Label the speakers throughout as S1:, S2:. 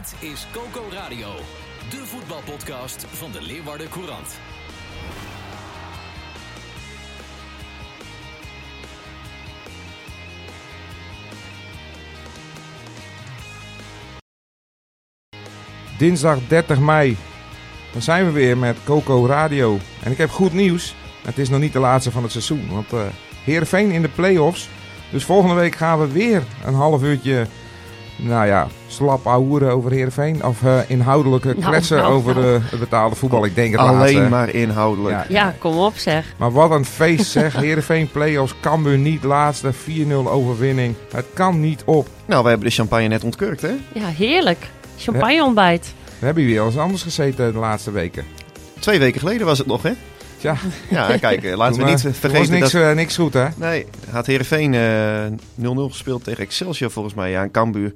S1: Dit is Coco Radio, de voetbalpodcast van de Leeuwarden Courant.
S2: Dinsdag 30 mei. Dan zijn we weer met Coco Radio. En ik heb goed nieuws. Het is nog niet de laatste van het seizoen. Want eh Heerenveen in de play-offs. Dus volgende week gaan we weer een half uurtje... Nou ja, slap ahoeren over Heerenveen. Of eh, inhoudelijke
S3: Nou,
S2: kletsen
S3: nou,
S2: over
S3: nou.
S2: de het betaalde voetbal. Ik denk het
S4: Alleen
S2: laatste.
S4: maar inhoudelijk.
S2: Ja.
S3: Ja, kom op zeg.
S2: Maar wat een feest zeg. Heerenveen play-offs. Cambuur niet laatste. 4-0 overwinning. Het kan niet op.
S4: Nou, we hebben de champagne net ontkurkt, hè?
S3: Ja, heerlijk. Champagne ontbijt.
S2: We hebben hier wel eens anders gezeten de laatste weken.
S4: Twee weken geleden was het nog, hè?
S2: Tja,
S4: Ja, kijk, eh, laten we niet
S2: eh, was
S4: vergeten
S2: niks,
S4: dat...
S2: eh, niks goed hè.
S4: Nee, had Heerenveen eh 0-0 gespeeld tegen Excelsior volgens mij. Ja, en Cambuur.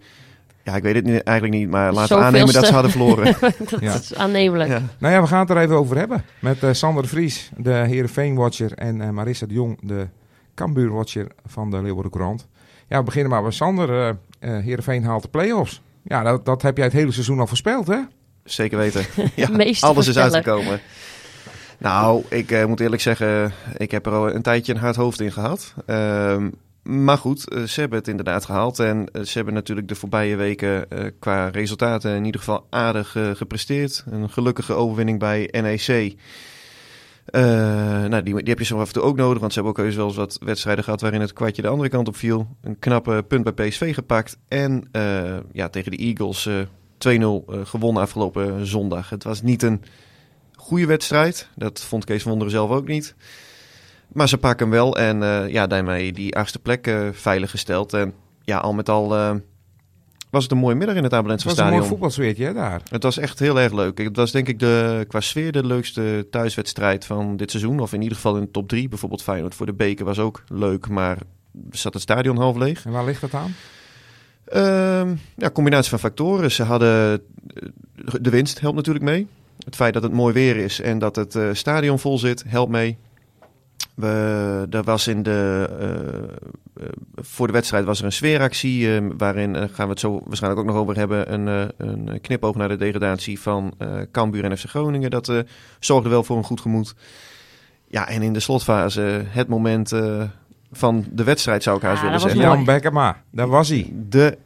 S4: Ja, ik weet het niet- eigenlijk niet, maar laten we aannemen dat ze hadden verloren.
S3: dat
S2: Ja.
S3: is aannemelijk.
S4: ja.
S2: Nou ja, we gaan het er even over hebben. Met eh, Sander de Vries, de Heerenveen-watcher. En eh, Marissa de Jong, de Cambuur-watcher van de Leeuwarden Courant. Ja, we beginnen maar bij Sander. eh eh, Heerenveen haalt de play-offs. Ja, dat, dat heb jij het hele seizoen al voorspeld, hè?
S4: Zeker weten. Ja, alles is uitgekomen. Nou, ik eh, moet eerlijk zeggen, ik heb er al een tijdje een hard hoofd in gehad. Ehm, maar goed, eh, ze hebben het inderdaad gehaald. En eh, ze hebben natuurlijk de voorbije weken qua resultaten in ieder geval aardig gepresteerd. Een gelukkige overwinning bij NEC. Nou, die, die heb je zo af en toe ook nodig, want ze hebben ook heus wel eens wat wedstrijden gehad waarin het kwartje de andere kant op viel. Een knappe punt bij PSV gepakt. En ja, tegen de Eagles eh 2-0 eh, gewonnen afgelopen zondag. Het was niet een goede wedstrijd. Dat vond Kees van Wonderen zelf ook niet. Maar ze pakken hem wel en eh, ja, daarmee die achtste plek eh, veilig gesteld. En ja, al met al eh, was het een mooie middag in het Abelense
S2: Het was een mooi
S4: Stadion.
S2: voetbalsfeertje, daar.
S4: Het was echt heel erg leuk. Het was denk ik de, qua sfeer de leukste thuiswedstrijd van dit seizoen. Of in ieder geval in de top 3. Bijvoorbeeld Feyenoord voor de beker was ook leuk, maar zat het stadion half leeg.
S2: En waar ligt dat aan?
S4: Ehm ja, combinatie van factoren. Ze hadden de winst helpt natuurlijk mee. Het feit dat het mooi weer is en dat het eh, stadion vol zit helpt mee. We, er was in de, eh, eh, voor de wedstrijd was er een sfeeractie. eh, waarin, gaan we het zo waarschijnlijk ook nog over hebben, een, eh, een knipoog naar de degradatie van eh Cambuur en FC Groningen. Dat eh, zorgde wel voor een goed gemoed. Ja, en in de slotfase het moment eh, van de wedstrijd zou ik haast
S3: Ja,
S4: willen
S3: dat was
S4: zeggen.
S2: Jan Bekkema, daar was hij.
S4: De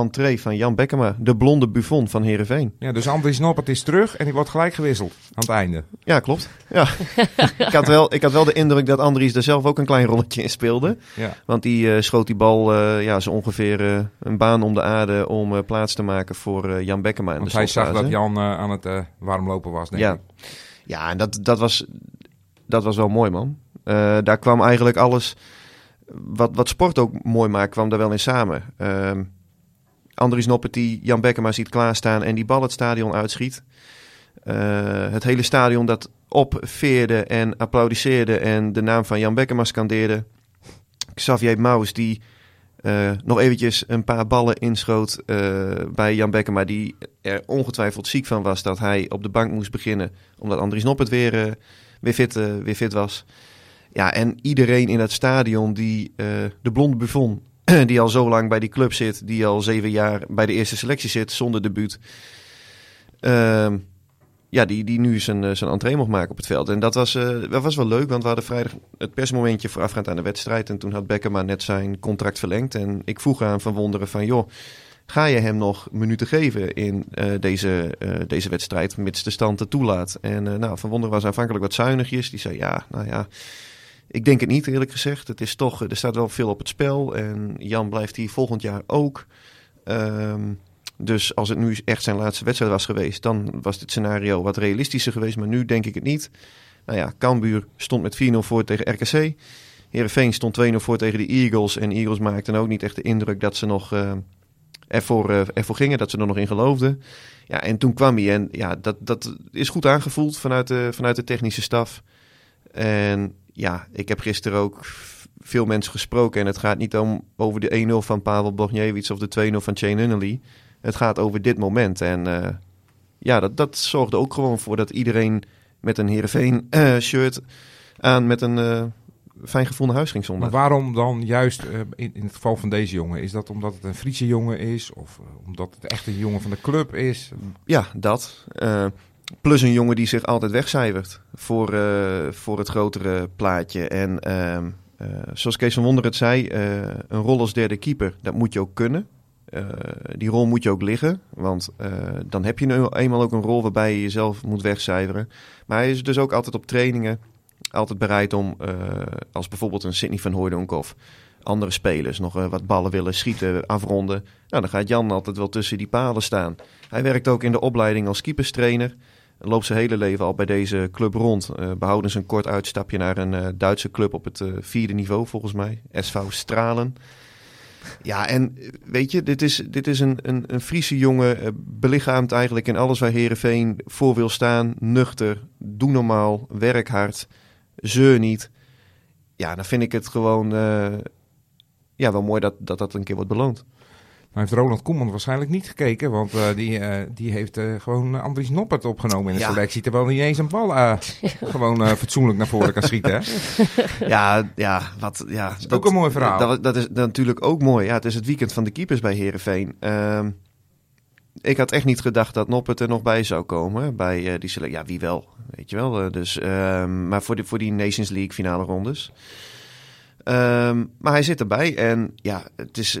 S4: entree van Jan Bekkema, de blonde buffon van Heerenveen.
S2: Ja, dus Andries Noppert is terug en die wordt gelijk gewisseld aan het einde.
S4: Ja, klopt. Ja. ik, had wel, ik had wel de indruk dat Andries er zelf ook een klein rolletje in speelde.
S2: Ja.
S4: Want die eh, schoot die bal eh, ja, zo ongeveer eh, een baan om de aarde om eh, plaats te maken voor eh, Jan Bekkema.
S2: Want
S4: de
S2: hij zag dat Jan aan het warmlopen was, denk
S4: Ja,
S2: ik.
S4: ja en dat, dat, was, dat was wel mooi, man. Eh, daar kwam eigenlijk alles wat, wat sport ook mooi maakt, kwam daar wel in samen. Ehm Andries Noppert die Jan Bekkema ziet klaarstaan en die bal het stadion uitschiet. Eh, het hele stadion dat opveerde en applaudisseerde en de naam van Jan Bekkema scandeerde. Xavier Maus die eh, nog eventjes een paar ballen inschoot eh, bij Jan Bekkema. Die er ongetwijfeld ziek van was dat hij op de bank moest beginnen. Omdat Andries Noppert weer, weer, fit, weer fit was. Ja, en iedereen in dat stadion die de blonde buffon, die al zo lang bij die club zit, die al zeven jaar bij de eerste selectie zit zonder debuut. Ehm, ja, die, die nu zijn, eh, zijn entree mocht maken op het veld. En dat was, eh, dat was wel leuk, want we hadden vrijdag het persmomentje voorafgaand aan de wedstrijd. En toen had Bekkema net zijn contract verlengd. En ik vroeg aan Van Wonderen van, joh, ga je hem nog minuten geven in eh, deze, deze wedstrijd, mits de stand het toelaat? En nou, Van Wonderen was aanvankelijk wat zuinigjes. Die zei, ja, nou ja, ik denk het niet eerlijk gezegd. Het is toch, er staat wel veel op het spel. En Jan blijft hier volgend jaar ook. Ehm, dus als het nu echt zijn laatste wedstrijd was geweest, dan was dit scenario wat realistischer geweest. Maar nu denk ik het niet. Nou ja, Cambuur stond met 4-0 voor tegen RKC. Heerenveen stond 2-0 voor tegen de Eagles. En Eagles maakten ook niet echt de indruk dat ze nog eh, ervoor, eh, ervoor gingen, dat ze er nog in geloofden. Ja, en toen kwam hij en ja, dat, dat is goed aangevoeld vanuit de, vanuit de technische staf. En ja, ik heb gisteren ook veel mensen gesproken. En het gaat niet om over de 1-0 van Pavel Bogniewicz of de 2-0 van Shane Nunnally. Het gaat over dit moment. En eh, ja, dat, dat zorgde ook gewoon voor dat iedereen met een Heerenveen eh, shirt aan met een eh, fijn gevoel naar huis ging
S2: Maar
S4: zondag.
S2: waarom dan juist in, in het geval van deze jongen? Is dat omdat het een Friese jongen is? Of omdat het echt een jongen van de club is?
S4: Ja, dat. Plus een jongen die zich altijd wegcijfert voor, eh, voor het grotere plaatje. En ehm, eh, zoals Kees van Wonder het zei, eh, een rol als derde keeper, dat moet je ook kunnen. Die rol moet je ook liggen, want dan heb je nu eenmaal ook een rol waarbij je jezelf moet wegcijferen. Maar hij is dus ook altijd op trainingen altijd bereid om, als bijvoorbeeld een Sidney van Hooydonk of andere spelers nog wat ballen willen schieten, afronden. Nou, dan gaat Jan altijd wel tussen die palen staan. Hij werkt ook in de opleiding als keeperstrainer. Loopt zijn hele leven al bij deze club rond. Eh behoudens een kort uitstapje naar een eh, Duitse club op het eh, vierde niveau volgens mij. SV Stralen. Ja, en weet je, dit is, dit is een, een, een Friese jongen. belichaamt eigenlijk in alles waar Herenveen voor wil staan. Nuchter, doe normaal, werk hard, zeur niet. Ja, dan vind ik het gewoon ja, wel mooi dat, dat dat een keer wordt beloond.
S2: Heeft Roland Koeman waarschijnlijk niet gekeken, want eh, die, eh, die heeft eh, gewoon Andries Noppert opgenomen in de
S4: Ja.
S2: selectie, terwijl hij niet eens een bal gewoon fatsoenlijk naar voren kan schieten. Hè?
S4: Ja, ja, wat, ja dat
S2: ook een mooi verhaal.
S4: Dat, dat is natuurlijk ook mooi. Ja, het is het weekend van de keepers bij Herenveen. ik had echt niet gedacht dat Noppert er nog bij zou komen bij die selectie. Ja, wie wel, weet je wel. dus, ehm, maar voor, de, voor die Nations League finale rondes. Ehm, maar hij zit erbij en ja, het is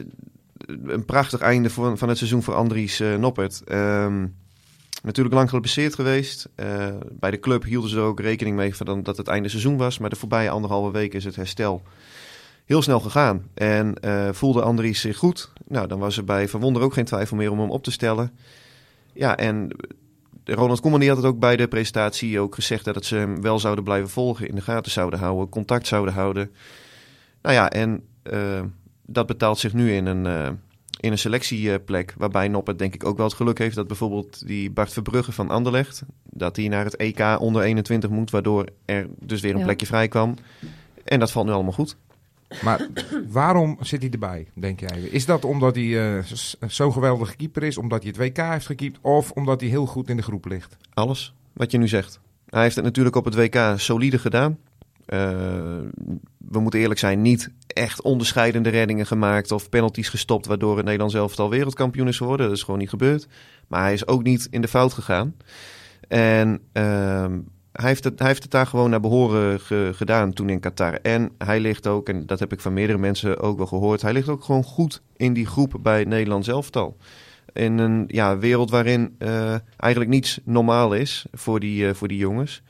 S4: een prachtig einde voor, van het seizoen voor Andries eh, Noppert. Ehm, natuurlijk lang geblesseerd geweest. Eh, bij de club hielden ze er ook rekening mee van dat het einde seizoen was. Maar de voorbije anderhalve week is het herstel heel snel gegaan. En eh, voelde Andries zich goed. Nou, dan was er bij Van Wonder ook geen twijfel meer om hem op te stellen. Ja, en Ronald Koeman had het ook bij de presentatie ook gezegd... dat ze hem wel zouden blijven volgen, in de gaten zouden houden, contact zouden houden. Nou ja, en dat betaalt zich nu in een, eh, in een selectieplek... waarbij Noppert denk ik ook wel het geluk heeft... dat bijvoorbeeld die Bart Verbrugge van Anderlecht... dat hij naar het EK onder 21 moet... waardoor er dus weer een
S3: Ja.
S4: plekje vrij kwam. En dat valt nu allemaal goed.
S2: Maar waarom zit hij erbij, denk jij? Is dat omdat hij eh, z- zo'n geweldige keeper is, omdat hij het WK heeft gekiept, of omdat hij heel goed in de groep ligt?
S4: Alles wat je nu zegt. Hij heeft het natuurlijk op het WK solide gedaan. Eh, we moeten eerlijk zijn, niet echt onderscheidende reddingen gemaakt of penalties gestopt, waardoor het Nederlands elftal wereldkampioen is geworden. Dat is gewoon niet gebeurd. Maar hij is ook niet in de fout gegaan. En ehm, hij, heeft het, hij heeft het daar gewoon naar behoren ge- gedaan toen in Qatar. En hij ligt ook, en dat heb ik van meerdere mensen ook wel gehoord, hij ligt ook gewoon goed in die groep bij het Nederlands elftal in een ja, wereld waarin eh, eigenlijk niets normaal is voor die, eh, voor die jongens,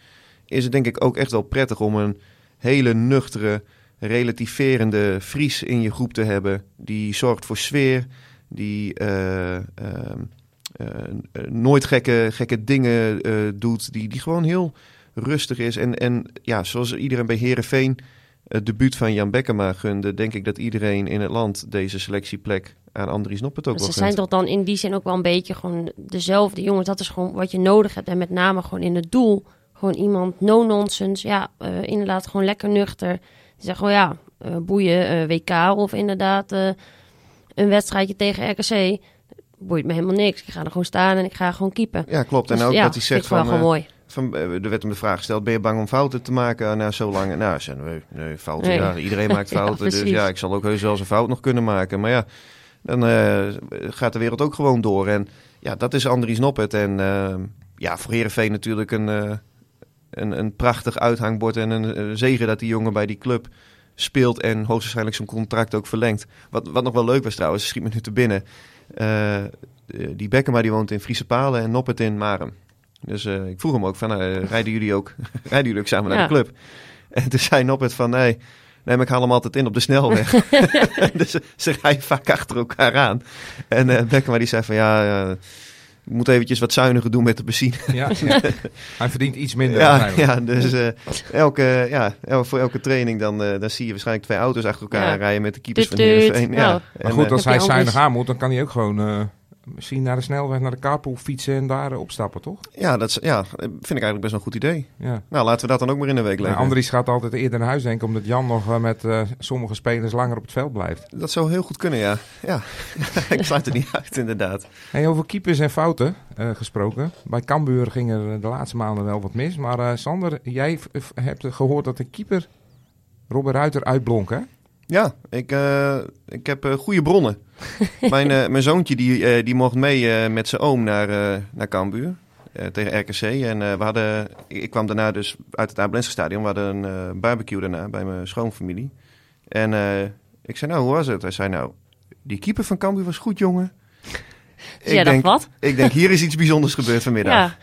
S4: is het denk ik ook echt wel prettig om een hele nuchtere, relativerende Fries in je groep te hebben. Die zorgt voor sfeer, die eh, ehm, eh, eh, nooit gekke, gekke dingen doet, die, die gewoon heel rustig is. En, en ja, zoals iedereen bij Herenveen het debuut van Jan Bekkema gunde, denk ik dat iedereen in het land deze selectieplek aan Andries Noppert ook
S3: Ze
S4: wel
S3: zijn
S4: gunt.
S3: toch dan in die zin ook wel een beetje gewoon dezelfde jongens. Dat is gewoon wat je nodig hebt. En met name gewoon in het doel. Gewoon iemand no-nonsense. Ja, eh, inderdaad gewoon lekker nuchter. Die zegt gewoon ja, eh, boeien, eh, WK of inderdaad eh, een wedstrijdje tegen RKC. Boeit me helemaal niks. Ik ga er gewoon staan en ik ga gewoon keepen.
S4: Ja, klopt. En
S3: Dus
S4: ook
S3: ja,
S4: dat hij zegt
S3: wel
S4: van,
S3: mooi.
S4: van... Er werd hem de vraag gesteld, ben je bang om fouten te maken na zo lang? Nou, ze nee, nee, fouten,
S3: Nee.
S4: ja. Iedereen maakt
S3: Ja,
S4: fouten. dus ja, ik zal ook heus wel eens een fout nog kunnen maken. Maar ja, dan gaat de wereld ook gewoon door. En ja, dat is Andries Noppert. En ja, voor Heerenveen natuurlijk een, een, een prachtig uithangbord en een zegen dat die jongen bij die club speelt en hoogstwaarschijnlijk zijn contract ook verlengt. Wat, wat nog wel leuk was trouwens, schiet me nu te binnen. Eh, die Bekkema die woont in Friese Palen en Noppert in Marem. Dus eh, ik vroeg hem ook van, rijden jullie ook, rijden jullie ook samen naar
S3: Ja.
S4: de club? En toen zei Noppert van, nee, nee, maar ik haal hem altijd in op de snelweg. dus ze, rijden vaak achter elkaar aan. En eh Bekkema die zei van, ja, Ik moet eventjes wat zuiniger doen met de benzine.
S2: Ja, ja. Hij verdient iets minder.
S4: Ja, ja dus eh, elke, ja, el- voor elke training dan, eh, dan zie je waarschijnlijk twee auto's achter elkaar
S3: Ja.
S4: rijden met de keepers van. Heerenveen. Ja.
S3: Nou.
S2: Maar
S4: En,
S2: goed,
S4: eh,
S2: als
S3: Heb
S2: hij zuinig aan moet, dan kan hij ook gewoon eh, misschien naar de snelweg, naar de carpool fietsen en daar eh, opstappen, toch?
S4: ja, dat is, ja, vind ik eigenlijk best wel een goed idee.
S2: Ja.
S4: Nou, laten we dat dan ook maar in de week
S2: Nou,
S4: leggen.
S2: Andries gaat altijd eerder naar huis denken, omdat Jan nog eh, met eh, sommige spelers langer op het veld blijft.
S4: Dat zou heel goed kunnen, ja. ja. ik sluit het niet uit, inderdaad.
S2: Hey, over keepers en fouten gesproken. Bij Cambuur ging er de laatste maanden wel wat mis. Maar Sander, jij hebt gehoord dat de keeper Robert Ruiter uitblonk, hè?
S4: Ja, ik, eh, ik heb eh, goede bronnen. mijn, eh, mijn zoontje die, die mocht mee met zijn oom naar, naar Cambuur. tegen RKC. En we hadden, ik, ik kwam daarna dus uit het Abelense stadion. We hadden een barbecue daarna bij mijn schoonfamilie. En ik zei, nou, hoe was het? Hij zei, nou, die keeper van Cambuur was goed, jongen.
S3: Dus jij dacht, wat?
S4: ik denk, hier is iets bijzonders gebeurd vanmiddag.
S3: Ja.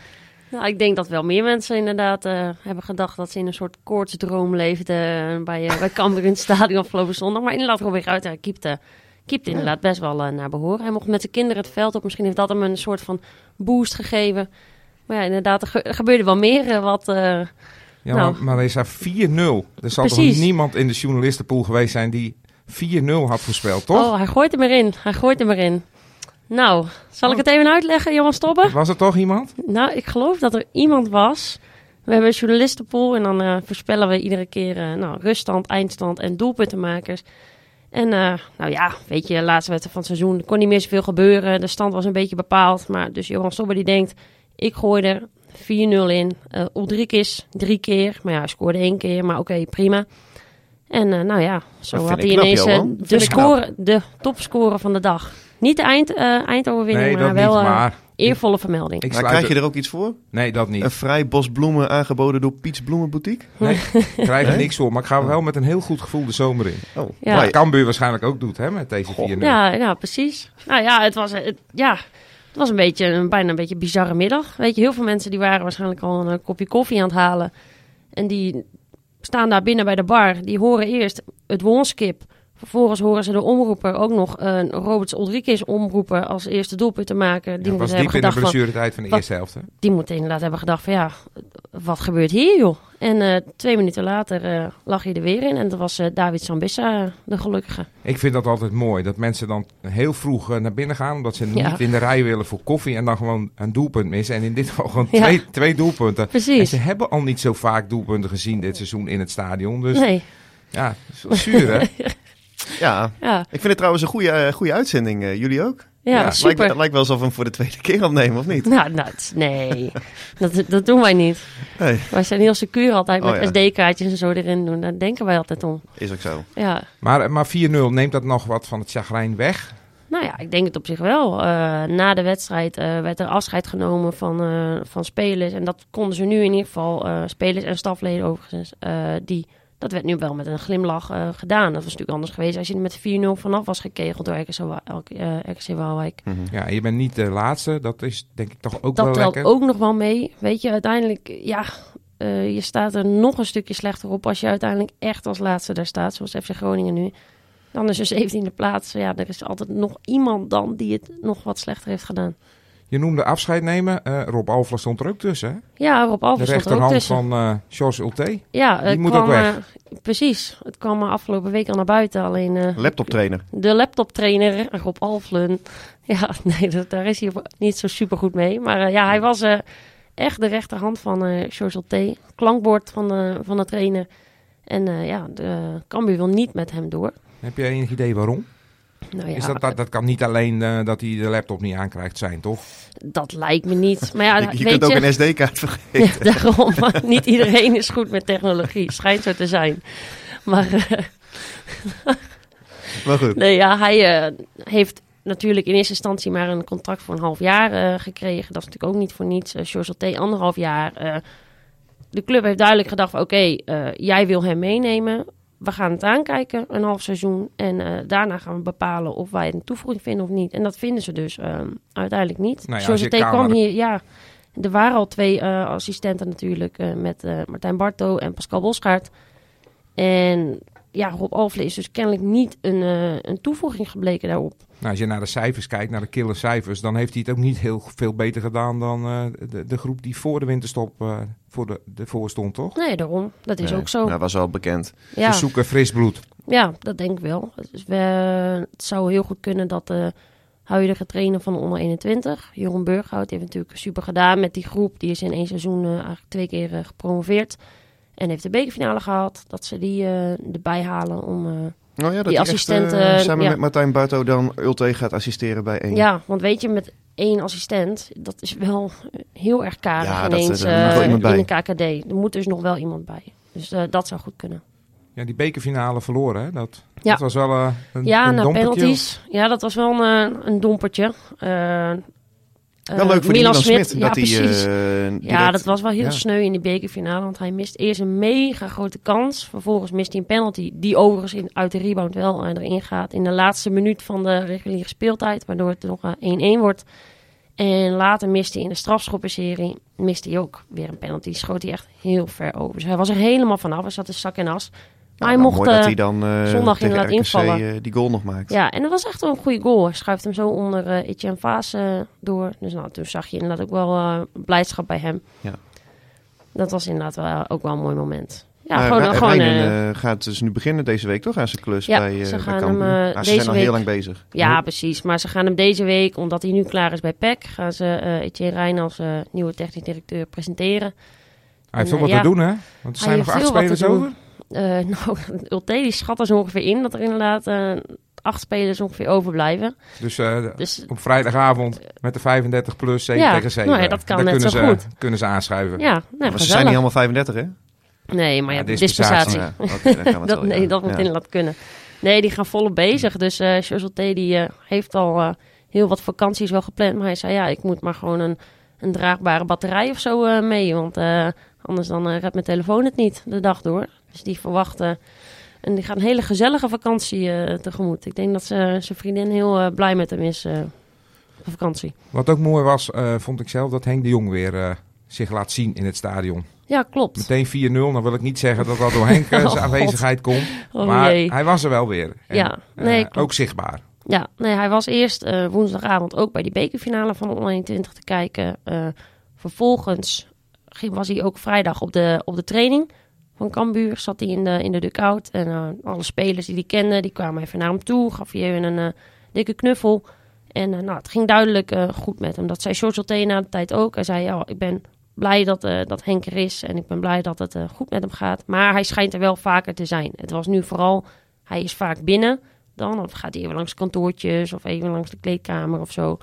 S3: Nou, ik denk dat wel meer mensen inderdaad eh, hebben gedacht dat ze in een soort koortsdroom leefden eh, bij, eh bij Cambuur in het stadion afgelopen zondag. Maar inderdaad, Robin Ruiter hij keepte, keepte inderdaad best wel naar behoren. Hij mocht met zijn kinderen het veld op. Misschien heeft dat hem een soort van boost gegeven. Maar ja, inderdaad, er, ge- er gebeurde wel meer wat...
S2: Ja,
S3: Nou.
S2: maar, maar er is daar 4-0. Er zal toch niemand in de journalistenpool geweest zijn die 4-0 had voorspeld, toch?
S3: Oh, hij gooit hem erin. Hij gooit hem erin. Nou, zal ik het even uitleggen, Johan Stobbe?
S2: Was er toch iemand?
S3: Nou, ik geloof dat er iemand was. We hebben een journalistenpool en dan eh, voorspellen we iedere keer eh, nou, ruststand, eindstand en doelpuntenmakers. En eh, nou ja, weet je, laatste wedstrijd van het seizoen er kon niet meer zoveel gebeuren. De stand was een beetje bepaald. Maar dus Johan Stobbe die denkt, ik gooi er 4-0 in. Uh, Ulrikis drie keer, maar ja, hij scoorde één keer, maar oké, prima. En eh, nou ja, zo had hij
S4: knap,
S3: ineens de,
S4: knap.
S3: score, de topscorer van de dag. Niet de eind, eh, eindoverwinning,
S2: Nee,
S3: maar wel
S2: niet.
S3: eh,
S2: Maar
S3: eervolle vermelding.
S2: ik
S4: Maar krijg je
S2: er-
S4: ook iets voor?
S2: Nee, dat niet.
S4: Een vrij bos bloemen aangeboden door Piets Bloemenboutique?
S2: Nee, ik krijg er
S4: Nee?
S2: niks voor. Maar ik ga wel met een heel goed gevoel de zomer in.
S4: Oh,
S3: Ja.
S2: Wat Cambuur waarschijnlijk ook doet, hè, met deze 4-0.
S3: Ja, ja, precies. Nou ja, het was, het, ja, het was een beetje, een, bijna een beetje een bizarre middag. Weet je, heel veel mensen die waren waarschijnlijk al een eh, kopje koffie aan het halen. En die staan daar binnen bij de bar. Die horen eerst het woonskip. Vervolgens horen ze de omroeper ook nog een Roberts Ulrikes omroepen als eerste doelpunt te maken. Die
S2: Ja, was diep in de blessuretijd van de
S3: wat-
S2: eerste helft. Hè?
S3: die moeten inderdaad hebben gedacht van ja, wat gebeurt hier joh? En eh, twee minuten later eh, lag hij er weer in. En dat was eh, David Sambissa, eh, de gelukkige.
S2: Ik vind dat altijd mooi. Dat mensen dan heel vroeg eh, naar binnen gaan. Omdat ze
S3: Ja.
S2: niet in de rij willen voor koffie. En dan gewoon een doelpunt missen. En in dit geval gewoon
S3: Ja.
S2: twee, twee doelpunten. En
S3: Precies.
S2: ze hebben al niet zo vaak doelpunten gezien dit seizoen in het stadion. Dus
S3: Nee,
S2: ja, dat is wel zuur hè.
S4: Ja,
S3: ja,
S4: ik vind het trouwens een goede, eh, goede uitzending. eh, jullie ook?
S3: ja, super.
S4: lijkt, het lijkt wel alsof we hem voor de tweede keer opnemen, of niet?
S3: Nou, nee, dat, dat doen wij niet.
S4: Nee,
S3: Wij zijn heel secuur altijd met
S4: Oh, ja.
S3: SD-kaartjes en zo erin doen. Daar denken wij altijd om.
S4: is ook zo.
S3: Ja,
S2: Maar, maar 4-0, neemt dat nog wat van het chagrijn weg?
S3: nou ja, ik denk het op zich wel. Eh, na de wedstrijd eh, werd er afscheid genomen van, eh, van spelers. En dat konden ze nu in ieder geval, eh, spelers en stafleden overigens, eh, die... Dat werd nu wel met een glimlach eh, gedaan. Dat was natuurlijk anders geweest als je er met 4-0 vanaf was gekegeld door RKC, Wa- eh, RKC Waalwijk.
S4: Mhm.
S2: Ja, je bent niet de laatste. Dat is denk ik toch ook
S3: dat
S2: wel
S3: telt
S2: lekker.
S3: ook nog wel mee. Weet je, uiteindelijk, ja, eh, je staat er nog een stukje slechter op als je uiteindelijk echt als laatste daar staat, zoals FC Groningen nu. Dan is er 17e plaats. Ja, er is altijd nog iemand dan die het nog wat slechter heeft gedaan.
S2: Je noemde afscheid nemen. Eh, Rob Alfla stond er ook tussen. Hè?
S3: Ja, Rob
S2: De
S3: Alves stond er ook
S2: rechterhand
S3: tussen.
S2: van eh Georges Ulte.
S3: ja,
S2: die
S3: het
S2: moet
S3: kwam,
S2: ook weg.
S3: eh, precies. Het kwam eh, afgelopen week al naar buiten. Alleen eh,
S4: Laptoptrainer.
S3: de laptoptrainer, Rob Alflen. Ja, nee, dat, daar is hij niet zo super goed mee. Maar eh, ja, hij was eh, echt de rechterhand van eh George T. Klankbord van de, van de trainer. En eh, ja, de Cambuur wil niet met hem door.
S2: Heb je enig idee waarom?
S3: Nou ja,
S2: is dat, dat, dat kan niet alleen eh, dat hij de laptop niet aankrijgt zijn, toch?
S3: dat lijkt me niet. Maar ja,
S4: je je
S3: weet
S4: kunt ook een SD-kaart vergeten.
S3: Ja, daarom. Niet iedereen is goed met technologie. Schijnt zo te zijn. Maar eh,
S4: Maar goed.
S3: nee, ja, hij eh, heeft natuurlijk in eerste instantie maar een contract voor een half jaar gekregen. Dat is natuurlijk ook niet voor niets. Uh, George T. anderhalf jaar. Eh, de club heeft duidelijk gedacht van oké, eh, jij wil hem meenemen. We gaan het aankijken, een half seizoen. En eh, daarna gaan we bepalen of wij een toevoeging vinden of niet. En dat vinden ze dus eh, uiteindelijk niet.
S2: Nou ja,
S3: George
S2: als je
S3: T. kwam hier, ja... Er waren al twee eh, assistenten natuurlijk, eh, met Martijn Barto en Pascal Bosgaard. En ja, Rob Alfle is dus kennelijk niet een, een toevoeging gebleken daarop.
S2: Nou, als je naar de cijfers kijkt, naar de killer cijfers, dan heeft hij het ook niet heel veel beter gedaan dan eh, de, de groep die voor de winterstop eh, voor de, de voor stond, toch?
S3: Nee, daarom. Dat is
S4: Nee,
S3: ook zo.
S4: Dat was al bekend.
S3: ja.
S2: Ze zoeken fris bloed.
S3: Ja, dat denk ik wel. Dus we, het zou heel goed kunnen dat de huidige trainer van de onder 21, Jeroen Burghout, heeft natuurlijk super gedaan met die groep. Die is in één seizoen eh, eigenlijk twee keer gepromoveerd. En heeft de bekerfinale gehaald. Dat ze die eh, erbij halen om... eh,
S4: Oh ja, dat
S3: Die assistenten,
S4: echt, eh, samen
S3: ja.
S4: met Martijn Barto dan Ulte gaat assisteren bij één.
S3: ja, want weet je, met één assistent, dat is wel heel erg karig
S4: Ja, dat-
S3: ineens
S4: er
S3: eh,
S4: iemand
S3: in een KKD. Er moet dus nog wel iemand bij. Dus eh, dat zou goed kunnen.
S2: Ja, die bekerfinale verloren, hè? Dat,
S3: Ja.
S2: dat was wel eh, een,
S3: Ja,
S2: een dompertje.
S3: penalties. Ja, dat was wel een, eh, een dompertje. Eh,
S4: Wel
S3: eh,
S4: leuk voor Milan
S3: Smit. Ja, precies.
S4: eh,
S3: ja, dat was wel heel
S4: ja.
S3: sneu in die bekerfinale. Want hij mist eerst een mega grote kans. Vervolgens mist hij een penalty. Die overigens in, uit de rebound wel eh, erin gaat. In de laatste minuut van de reguliere speeltijd. Waardoor het nog eh, 1-1 wordt. En later miste hij in de strafschoppenserie. Miste hij ook weer een penalty. Schoot hij echt heel ver over. Dus hij was er helemaal vanaf. Hij zat in zak en as. Maar
S4: Ja,
S3: hij
S4: nou,
S3: mocht...
S4: mooi dat
S3: eh,
S4: hij dan eh,
S3: zondag inderdaad
S4: RKC,
S3: invallen.
S4: eh, die goal nog maakt.
S3: Ja, en dat was echt wel een goede goal. Hij schuift hem zo onder eh Etienne Vaas door. Dus nou, toen zag je inderdaad ook wel eh, blijdschap bij hem.
S4: Ja.
S3: Dat was inderdaad wel, ook wel een mooi moment. Ja, gewoon,
S4: Ra-
S3: gewoon
S4: Reinen,
S3: eh,
S4: eh, gaat dus nu beginnen deze week toch aan zijn klus
S3: Ja,
S4: bij, eh
S3: ze
S4: bij
S3: gaan
S4: Cambuur.
S3: hem,
S4: Ah, ze
S3: deze
S4: zijn al heel
S3: week-
S4: lang bezig.
S3: ja, precies. Maar ze gaan hem deze week, omdat hij nu klaar is bij PEC, gaan ze eh Etienne Rijn als eh, nieuwe technisch directeur presenteren.
S2: Hij heeft
S3: En,
S2: toch wat
S3: ja.
S2: te doen, hè? Want er zijn nog acht spelers over.
S3: Eh, nou, Ulte die schat er zo ongeveer in dat er inderdaad eh, acht spelers ongeveer overblijven.
S2: Dus eh,
S3: Dus
S2: op vrijdagavond met de 35 plus 7
S3: Ja,
S2: tegen 7.
S3: nou ja, dat kan
S2: Daar
S3: net
S2: kunnen
S3: zo
S2: ze,
S3: goed.
S2: Kunnen ze aanschuiven.
S3: ja, nou,
S4: Maar ze zijn niet allemaal 35, hè?
S3: Nee, maar ja,
S2: Ja, dispensatie.
S3: dispensatie.
S4: Ja, oké, dan gaan we het
S3: dat,
S4: wel,
S3: nee,
S4: ja.
S3: dat moet
S4: Ja.
S3: inderdaad kunnen. Nee, die gaan volop bezig. Dus eh Charles T. die eh, heeft al eh, heel wat vakanties wel gepland. Maar hij zei, ja, ik moet maar gewoon een, een draagbare batterij of zo eh, mee. Want eh, anders dan eh, redt mijn telefoon het niet de dag door. Dus die verwachten... En die gaat een hele gezellige vakantie eh, tegemoet. Ik denk dat ze, zijn vriendin heel eh, blij met hem is eh, op vakantie.
S2: Wat ook mooi was, vond ik zelf, dat Henk de Jong weer zich laat zien in het stadion.
S3: Ja, klopt.
S2: Meteen 4-0. Dan wil ik niet zeggen dat dat door Henk
S3: Oh,
S2: zijn
S3: God.
S2: aanwezigheid komt.
S3: Oh
S2: maar hij was er wel weer. En,
S3: Ja, nee, klopt.
S2: ook zichtbaar.
S3: Ja, nee, hij was eerst woensdagavond ook bij die bekerfinale van de onder 21 te kijken. Vervolgens ging, was hij ook vrijdag op de, op de training van Cambuur. Zat hij in de, in de dugout. En eh, alle spelers die hij kende, die kwamen even naar hem toe. Gaf even een eh, dikke knuffel. En eh, nou, het ging duidelijk goed met hem. Dat zei George Olte na de tijd ook. Hij zei, ja, ik ben blij dat, dat Henk er is. En ik ben blij dat het goed met hem gaat. Maar hij schijnt er wel vaker te zijn. Het was nu vooral, hij is vaak binnen dan. Of gaat hij even langs kantoortjes of even langs de kleedkamer of zo.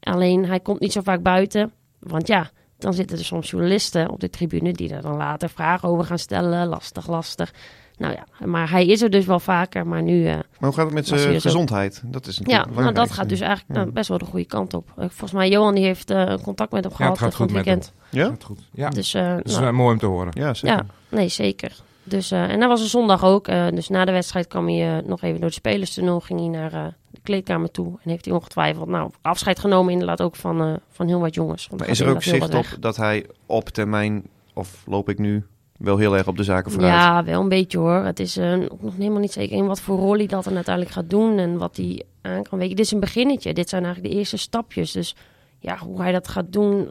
S3: Alleen hij komt niet zo vaak buiten. Want ja, dan zitten er soms journalisten op de tribune die er dan later vragen over gaan stellen. Lastig, lastig. Nou ja, maar hij is er dus wel vaker. Maar nu, eh,
S4: Maar hoe gaat het met zijn gezondheid? Dat is
S3: ja, nou, dat gaat dus eigenlijk
S4: Ja.
S3: nou, best wel de goede kant op. Eh, volgens mij, Johan die heeft eh, contact met hem
S2: Ja,
S3: gehad
S2: het gaat
S3: eh, van
S2: goed
S3: het
S2: met
S3: weekend.
S4: Ja?
S2: Gaat goed. Ja,
S3: Dus, eh,
S2: dat is
S3: nou,
S2: eh, mooi om te horen.
S4: Ja, zeker.
S3: ja, nee, zeker. Dus, eh, en dat was een zondag ook. eh, dus na de wedstrijd kwam hij eh, nog even door de spelerstunnel. Ging hij naar de kleedkamer toe. En heeft hij ongetwijfeld nou, afscheid genomen inderdaad ook van, van heel wat jongens.
S4: Maar
S3: er
S4: is er ook zicht op dat hij op termijn, of loop ik nu wel heel erg op de zaken vooruit?
S3: Ja, wel een beetje hoor. Het is nog helemaal niet zeker in wat voor rol hij dat dan uiteindelijk gaat doen en wat hij aan kan. Weet je, dit is een beginnetje. Dit zijn eigenlijk de eerste stapjes. Dus ja, hoe hij dat gaat doen,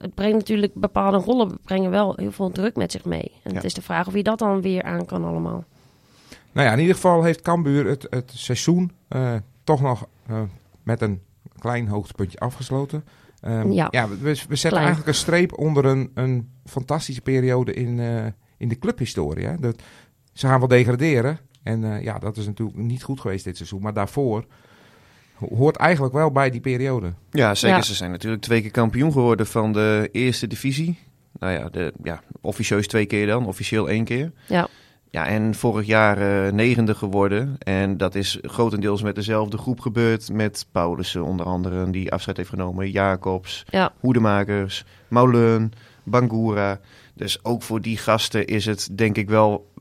S3: het brengt natuurlijk bepaalde rollen, brengen wel heel veel druk met zich mee. En
S4: Ja.
S3: het is de vraag of hij dat dan weer aan kan allemaal.
S2: Nou ja, in ieder geval heeft Cambuur het, het seizoen eh, toch nog eh, met een klein hoogtepuntje afgesloten. Ehm,
S3: Ja.
S2: we, we zetten
S3: Klein.
S2: eigenlijk een streep onder een, een fantastische periode in, eh, in de clubhistorie. Hè. Dat, ze gaan wel degraderen. En ja, dat is natuurlijk niet goed geweest dit seizoen. Maar daarvoor hoort eigenlijk wel bij die periode.
S4: Ja, zeker.
S3: Ja.
S4: Ze zijn natuurlijk twee keer kampioen geworden van de eerste divisie. Nou ja, de, ja officieus twee keer dan, officieel één keer.
S3: Ja.
S4: Ja, en vorig jaar eh, negende geworden. En dat is grotendeels met dezelfde groep gebeurd. Met Paulussen onder andere, die afscheid heeft genomen. Jacobs,
S3: Ja.
S4: Hoedemakers, Mauleun, Bangura. Dus ook voor die gasten is het denk ik wel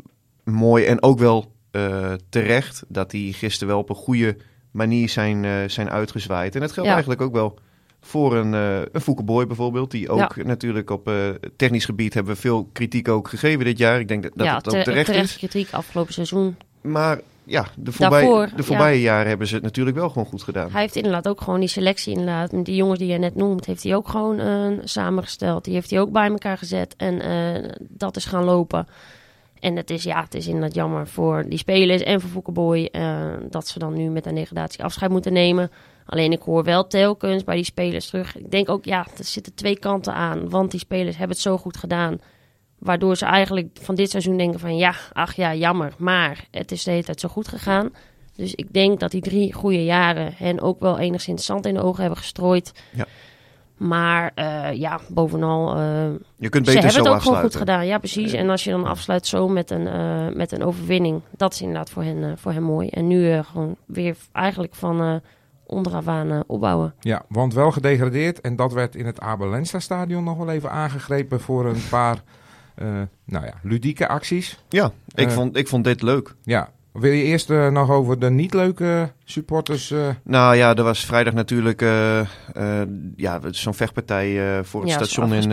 S4: mooi en ook wel eh, terecht... dat die gisteren wel op een goede manier zijn, eh, zijn uitgezwaaid. En dat geldt
S3: Ja.
S4: eigenlijk ook wel voor een, eh een Fouke Boy bijvoorbeeld. Die ook natuurlijk op eh, technisch gebied hebben we veel kritiek ook gegeven dit jaar. Ik denk dat, dat
S3: ja,
S4: het ook
S3: te-
S4: terecht,
S3: terecht
S4: is.
S3: kritiek afgelopen seizoen.
S4: Maar ja, de, voorbij,
S3: Daarvoor,
S4: de voorbije jaren hebben ze het natuurlijk wel gewoon goed gedaan.
S3: Hij heeft inderdaad ook gewoon die selectie inderdaad. met Die jongens die je net noemt, heeft hij ook gewoon eh, samengesteld. Die heeft hij ook bij elkaar gezet. En dat is gaan lopen. En het is, ja, het is inderdaad jammer voor die spelers en voor Foukeboy... eh, dat ze dan nu met een degradatie afscheid moeten nemen. Alleen ik hoor wel telkens bij die spelers terug. Ik denk ook, ja, er zitten twee kanten aan. Want die spelers hebben het zo goed gedaan. Waardoor ze eigenlijk van dit seizoen denken van... ja, ach ja, jammer. Maar het is de hele tijd zo goed gegaan. Dus ik denk dat die drie goede jaren hen ook wel enigszins zand in de ogen hebben gestrooid.
S4: Ja.
S3: Maar eh, ja, bovenal, eh,
S4: Je kunt
S3: ze
S4: beter
S3: hebben
S4: zo
S3: het ook gewoon goed
S4: afsluiten.
S3: gedaan. Ja, precies. En als je dan afsluit zo met een, eh, met een overwinning, dat is inderdaad voor hen, voor hen mooi. En nu eh, gewoon weer eigenlijk van eh onderaf aan opbouwen.
S2: Ja, want wel gedegradeerd. En dat werd in het Abel Lenstra stadion nog wel even aangegrepen voor een paar eh, nou ja, ludieke acties.
S4: Ja, ik, vond, ik vond dit leuk.
S2: Ja, wil je eerst eh, nog over de niet leuke supporters? eh,
S4: Nou ja, er was vrijdag natuurlijk eh, eh, ja, zo'n vechtpartij eh, voor het
S3: Ja, dat is
S4: station in,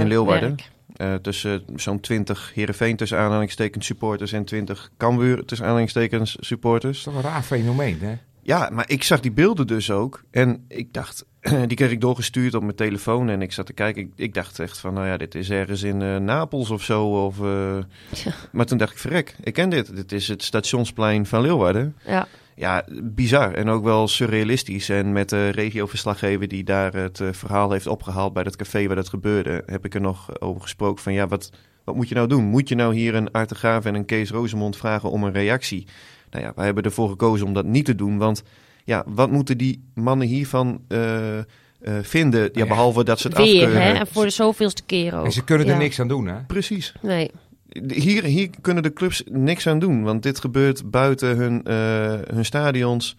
S4: in Leeuwarden. Eh, tussen zo'n 20 Heerenveen tussen aanhalingstekens supporters en 20 Cambuur tussen aanhalingstekens
S2: dat
S4: supporters.
S2: is toch een raar fenomeen, hè?
S4: Ja, maar ik zag die beelden dus ook. En ik dacht, die kreeg ik doorgestuurd op mijn telefoon. En ik zat te kijken. Ik, ik dacht echt van, nou ja, dit is ergens in eh, Napels of zo. Of, eh,
S3: Ja.
S4: Maar toen dacht ik, verrek, ik ken dit. Dit is het stationsplein van Leeuwarden.
S3: Ja,
S4: Ja, bizar en ook wel surrealistisch. En met de regioverslaggever die daar het eh, verhaal heeft opgehaald bij dat café waar dat gebeurde, heb ik er nog over gesproken van ja, wat, wat moet je nou doen? Moet je nou hier een Art de Graaf en een Kees Rozemond vragen om een reactie? Nou ja, wij hebben ervoor gekozen om dat niet te doen, want ja, wat moeten die mannen hiervan eh, eh, vinden? Ja,
S2: Ja.
S4: behalve dat ze het
S3: weer,
S4: afkeuren.
S3: hè? En voor de zoveelste keer ook.
S2: En ze kunnen er
S3: Ja.
S2: niks aan doen, hè?
S4: Precies.
S3: Nee.
S4: Hier, hier kunnen de clubs niks aan doen, want dit gebeurt buiten hun, eh, hun stadions.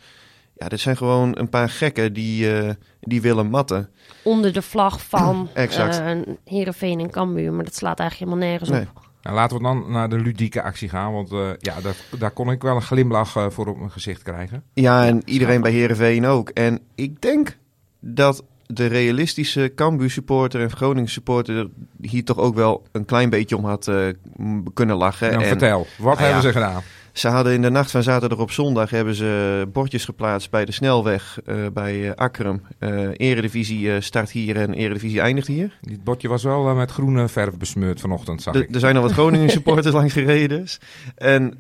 S4: Ja, dit zijn gewoon een paar gekken die, eh, die willen matten.
S3: Onder de vlag van
S4: Exact.
S3: eh Heerenveen en Cambuur. Maar dat slaat eigenlijk helemaal nergens
S4: Nee.
S3: op.
S2: Nou, laten we dan naar de ludieke actie gaan, want eh, ja, daar, daar kon ik wel een glimlach eh, voor op mijn gezicht krijgen.
S4: Ja, en iedereen bij Herenveen ook. En ik denk dat de realistische Cambuur supporter en Groningen supporter hier toch ook wel een klein beetje om had eh, kunnen lachen.
S2: Nou,
S4: en
S2: vertel, wat
S4: Nou
S2: hebben
S4: ja.
S2: ze gedaan?
S4: Ze hadden in de nacht van zaterdag op zondag hebben ze bordjes geplaatst bij de snelweg eh, bij eh Akkerum. Eh, eredivisie start hier en Eredivisie eindigt hier.
S2: Dit bordje was wel met groene verf besmeurd vanochtend, zag
S4: Er-
S2: ik.
S4: Er zijn al wat Groningen supporters langs gereden. dus. En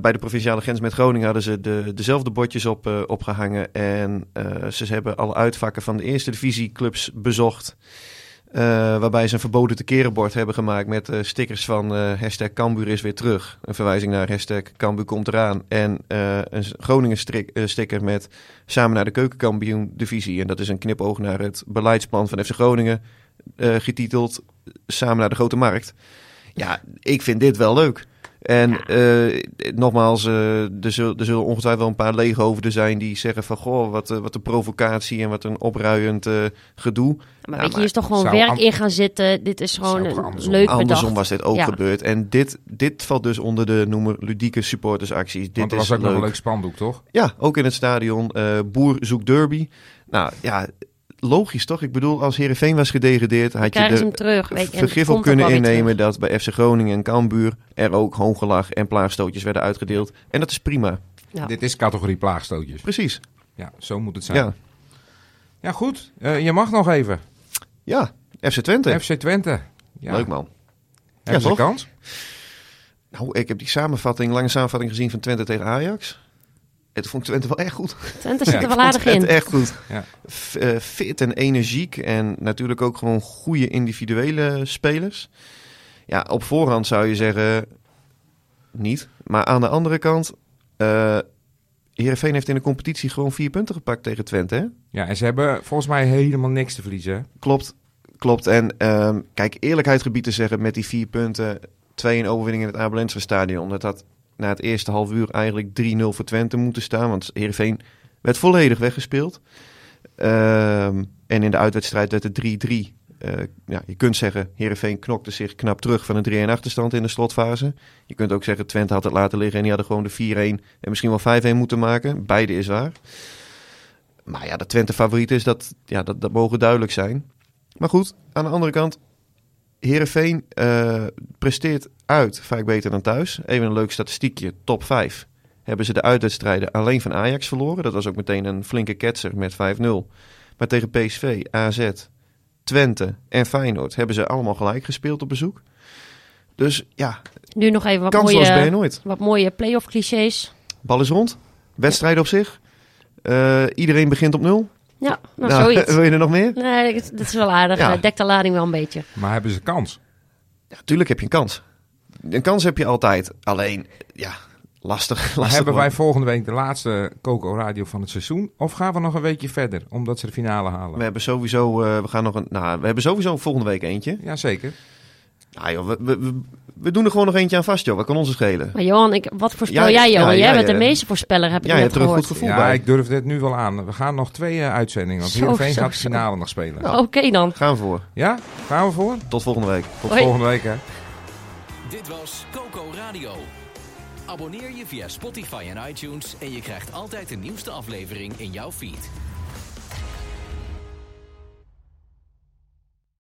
S4: bij de provinciale grens met Groningen hadden ze de, dezelfde bordjes op, eh, opgehangen. En ze hebben alle uitvakken van de eerste divisieclubs bezocht. Eh, waarbij ze een verboden te keren bord hebben gemaakt met eh, stickers van eh hashtag Cambuur is weer terug. Een verwijzing naar hashtag Cambuur komt eraan. En een Groningen sticker met samen naar de keukenkampioen divisie. En dat is een knipoog naar het beleidsplan van FC Groningen. getiteld Samen naar de Grote Markt. Ja, ik vind dit wel leuk. En eh, nogmaals, eh, er, zullen, er zullen ongetwijfeld wel een paar leeghoofden zijn die zeggen van... Goh, wat, eh, wat een provocatie en wat een opruiend eh, gedoe.
S3: Maar
S4: Ja,
S3: weet je, hier is toch gewoon werk in gaan zitten. Dit is gewoon een
S2: andersom-
S3: leuk
S4: Andersom
S3: bedacht.
S4: was dit ook
S3: Ja.
S4: gebeurd. En dit, dit valt dus onder de noemer ludieke supportersacties. Dit
S2: Want er
S4: is
S2: was ook nog een leuk spandoek, toch?
S4: Ja, ook in het stadion. eh, Boer zoekt derby. Nou ja, logisch toch? Ik bedoel, als Heerenveen was gedegradeerd... had je de
S3: terug. Weet je,
S4: vergif op kunnen innemen... dat bij FC Groningen en Cambuur... er ook hoongelach en plaagstootjes werden uitgedeeld. En dat is prima.
S3: Ja.
S2: Dit is categorie plaagstootjes.
S4: Precies.
S2: Ja, zo moet het zijn. Ja,
S4: Ja,
S2: goed. Eh, je mag nog even.
S4: ja. FC Twente.
S2: FC Twente. Ja.
S4: Leuk man.
S2: Hebben ze
S4: toch?
S2: kans?
S4: Nou, ik heb die samenvatting, lange samenvatting gezien van Twente tegen Ajax. Toen vond ik Twente wel echt goed.
S3: Twente
S2: Ja,
S3: zit er wel aardig in.
S4: echt goed. Eh, fit en energiek. En natuurlijk ook gewoon goede individuele spelers. Ja, op voorhand zou je zeggen niet. Maar aan de andere kant... eh Heerenveen heeft in de competitie gewoon vier punten gepakt tegen Twente. Hè?
S2: Ja, en ze hebben volgens mij helemaal niks te verliezen.
S4: Klopt, klopt. En ehm, kijk, eerlijkheid gebied te zeggen met die vier punten, 2-1 overwinning in het Abelense stadion. Dat had na het eerste half uur eigenlijk 3-0 voor Twente moeten staan, want Heerenveen werd volledig weggespeeld. Ehm, en in de uitwedstrijd werd het 3-3. Eh, ja, je kunt zeggen, Heerenveen knokte zich knap terug van een 3-1 achterstand in de slotfase. Je kunt ook zeggen, Twente had het laten liggen en die hadden gewoon de 4-1 en misschien wel 5-1 moeten maken. Beide is waar. Maar ja, dat Twente favoriet is, dat, ja, dat, dat mogen duidelijk zijn. Maar goed, aan de andere kant, Heerenveen eh, presteert uit vaak beter dan thuis. Even een leuk statistiekje. Top 5 hebben ze de uitwedstrijden alleen van Ajax verloren. Dat was ook meteen een flinke ketser met 5-0. Maar tegen PSV, AZ, Twente en Feyenoord hebben ze allemaal gelijk gespeeld op bezoek. Dus ja,
S3: Nu nog even wat
S4: kansloos ben je
S3: mooie,
S4: nooit.
S3: wat mooie play-off clichés.
S4: Bal is rond. Wedstrijd op zich. Eh, iedereen begint op nul.
S3: Ja, nou,
S4: Nou,
S3: zoiets.
S4: wil je er nog meer?
S3: Nee, dat is wel aardig.
S4: Ja.
S3: Dekt de lading wel een beetje.
S2: Maar hebben ze kans?
S4: Ja, tuurlijk heb je een kans. Een kans heb je altijd. Alleen, ja, lastig.
S2: Hebben wij volgende week de laatste Coco Radio van het seizoen? Of gaan we nog een weekje verder, omdat ze de finale halen?
S4: We hebben sowieso, eh, we gaan nog een, nou, we hebben sowieso volgende week eentje.
S2: Jazeker.
S4: Nou joh, we, we, we, doen er gewoon nog eentje aan vast, joh. Wat kan ons schelen?
S3: Maar Johan, ik, wat voorspel
S4: Ja,
S3: jij, Johan?
S4: ja,
S3: jij
S4: ja,
S3: bent de
S4: ja.
S3: meeste voorspeller, heb ik
S4: Ja, je hebt er een goed gevoel
S2: Ja,
S4: bij.
S2: ik durf dit nu wel aan. We gaan nog twee eh, uitzendingen, want Heerenveen gaat de finale nog spelen.
S3: Nou, Oké dan.
S4: Gaan we voor.
S2: Ja? Gaan we voor?
S4: Tot volgende week.
S2: Tot
S3: Hoi.
S2: volgende week, hè?
S1: Dit was Coco Radio. Abonneer je via Spotify en iTunes en je krijgt altijd de nieuwste aflevering in jouw feed.